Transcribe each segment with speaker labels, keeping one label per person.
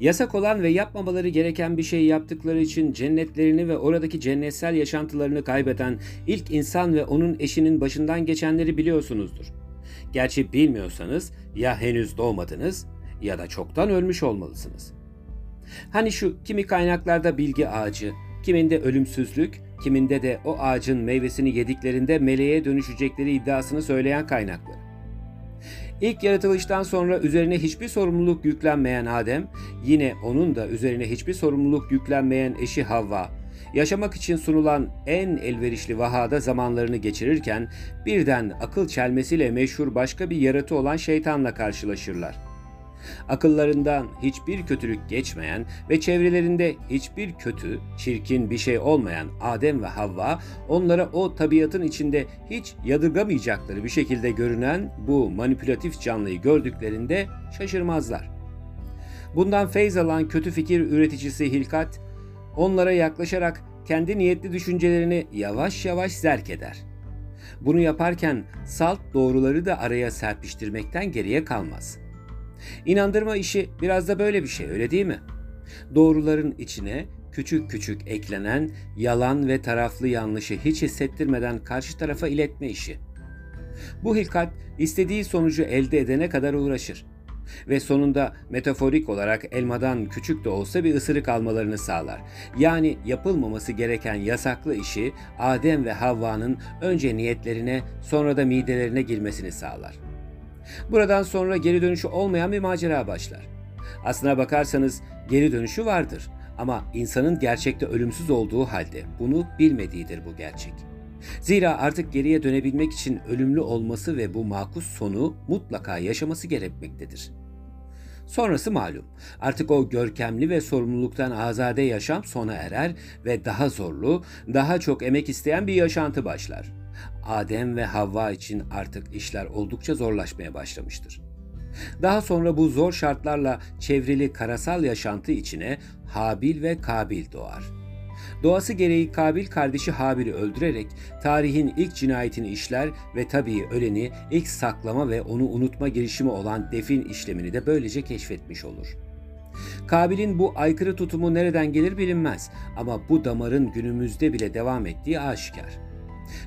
Speaker 1: Yasak olan ve yapmamaları gereken bir şey yaptıkları için cennetlerini ve oradaki cennetsel yaşantılarını kaybeden ilk insan ve onun eşinin başından geçenleri biliyorsunuzdur. Gerçi bilmiyorsanız ya henüz doğmadınız ya da çoktan ölmüş olmalısınız. Hani şu kimi kaynaklarda bilgi ağacı, kiminde ölümsüzlük, kiminde de o ağacın meyvesini yediklerinde meleğe dönüşecekleri iddiasını söyleyen kaynaklar. İlk yaratılıştan sonra üzerine hiçbir sorumluluk yüklenmeyen Adem, yine onun da üzerine hiçbir sorumluluk yüklenmeyen eşi Havva, yaşamak için sunulan en elverişli vahada zamanlarını geçirirken birden akıl çelmesiyle meşhur başka bir yaratı olan şeytanla karşılaşırlar. Akıllarından hiçbir kötülük geçmeyen ve çevrelerinde hiçbir kötü, çirkin bir şey olmayan Adem ve Havva onlara o tabiatın içinde hiç yadırgamayacakları bir şekilde görünen bu manipülatif canlıyı gördüklerinde şaşırmazlar. Bundan feyz alan kötü fikir üreticisi Hilkat, onlara yaklaşarak kendi niyetli düşüncelerini yavaş yavaş zerk eder. Bunu yaparken salt doğruları da araya serpiştirmekten geriye kalmaz.'' İnandırma işi biraz da böyle bir şey öyle değil mi? Doğruların içine küçük küçük eklenen yalan ve taraflı yanlışı hiç hissettirmeden karşı tarafa iletme işi. Bu hilkat istediği sonucu elde edene kadar uğraşır ve sonunda metaforik olarak elmadan küçük de olsa bir ısırık almalarını sağlar. Yani yapılmaması gereken yasaklı işi Adem ve Havva'nın önce niyetlerine sonra da midelerine girmesini sağlar. Buradan sonra geri dönüşü olmayan bir macera başlar. Aslına bakarsanız geri dönüşü vardır ama insanın gerçekte ölümsüz olduğu halde bunu bilmediğidir bu gerçek. Zira artık geriye dönebilmek için ölümlü olması ve bu makus sonu mutlaka yaşaması gerekmektedir. Sonrası malum. Artık o görkemli ve sorumluluktan azade yaşam sona erer ve daha zorlu, daha çok emek isteyen bir yaşantı başlar. Adem ve Havva için artık işler oldukça zorlaşmaya başlamıştır. Daha sonra bu zor şartlarla çevrili karasal yaşantı içine Habil ve Kabil doğar. Doğası gereği Kabil kardeşi Habil'i öldürerek tarihin ilk cinayetini işler ve tabii öleni ilk saklama ve onu unutma girişimi olan defin işlemini de böylece keşfetmiş olur. Kabil'in bu aykırı tutumu nereden gelir bilinmez ama bu damarın günümüzde bile devam ettiği aşikar.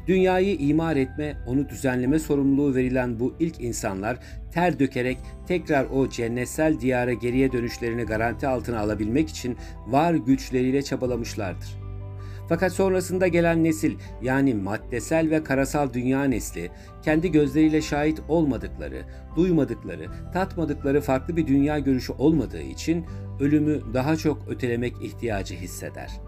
Speaker 1: Dünyayı imar etme, onu düzenleme sorumluluğu verilen bu ilk insanlar ter dökerek tekrar o cennetsel diyara geriye dönüşlerini garanti altına alabilmek için var güçleriyle çabalamışlardır. Fakat sonrasında gelen nesil yani maddesel ve karasal dünya nesli kendi gözleriyle şahit olmadıkları, duymadıkları, tatmadıkları farklı bir dünya görüşü olmadığı için ölümü daha çok ötelemek ihtiyacı hisseder.''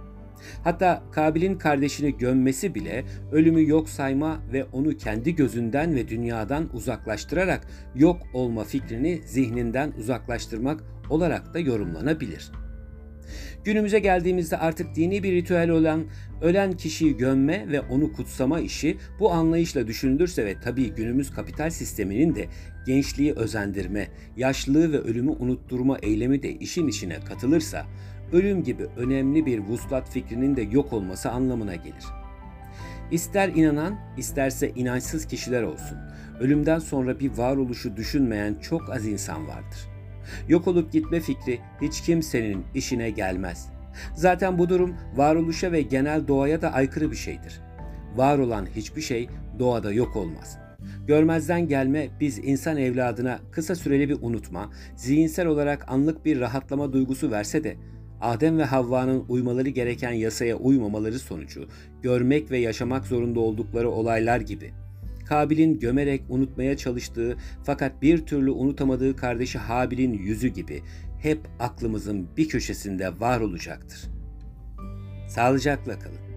Speaker 1: Hatta Kabil'in kardeşini gömmesi bile ölümü yok sayma ve onu kendi gözünden ve dünyadan uzaklaştırarak yok olma fikrini zihninden uzaklaştırmak olarak da yorumlanabilir. Günümüze geldiğimizde artık dini bir ritüel olan ölen kişiyi gömme ve onu kutsama işi bu anlayışla düşünülürse ve tabii günümüz kapital sisteminin de gençliği özendirme, yaşlılığı ve ölümü unutturma eylemi de işin içine katılırsa ölüm gibi önemli bir vuslat fikrinin de yok olması anlamına gelir. İster inanan, isterse inançsız kişiler olsun. Ölümden sonra bir varoluşu düşünmeyen çok az insan vardır. Yok olup gitme fikri hiç kimsenin işine gelmez. Zaten bu durum varoluşa ve genel doğaya da aykırı bir şeydir. Var olan hiçbir şey doğada yok olmaz. Görmezden gelme biz insan evladına kısa süreli bir unutma, zihinsel olarak anlık bir rahatlama duygusu verse de Adem ve Havva'nın uymaları gereken yasaya uymamaları sonucu görmek ve yaşamak zorunda oldukları olaylar gibi. Kabil'in gömerek unutmaya çalıştığı fakat bir türlü unutamadığı kardeşi Habil'in yüzü gibi hep aklımızın bir köşesinde var olacaktır. Sağlıcakla kalın.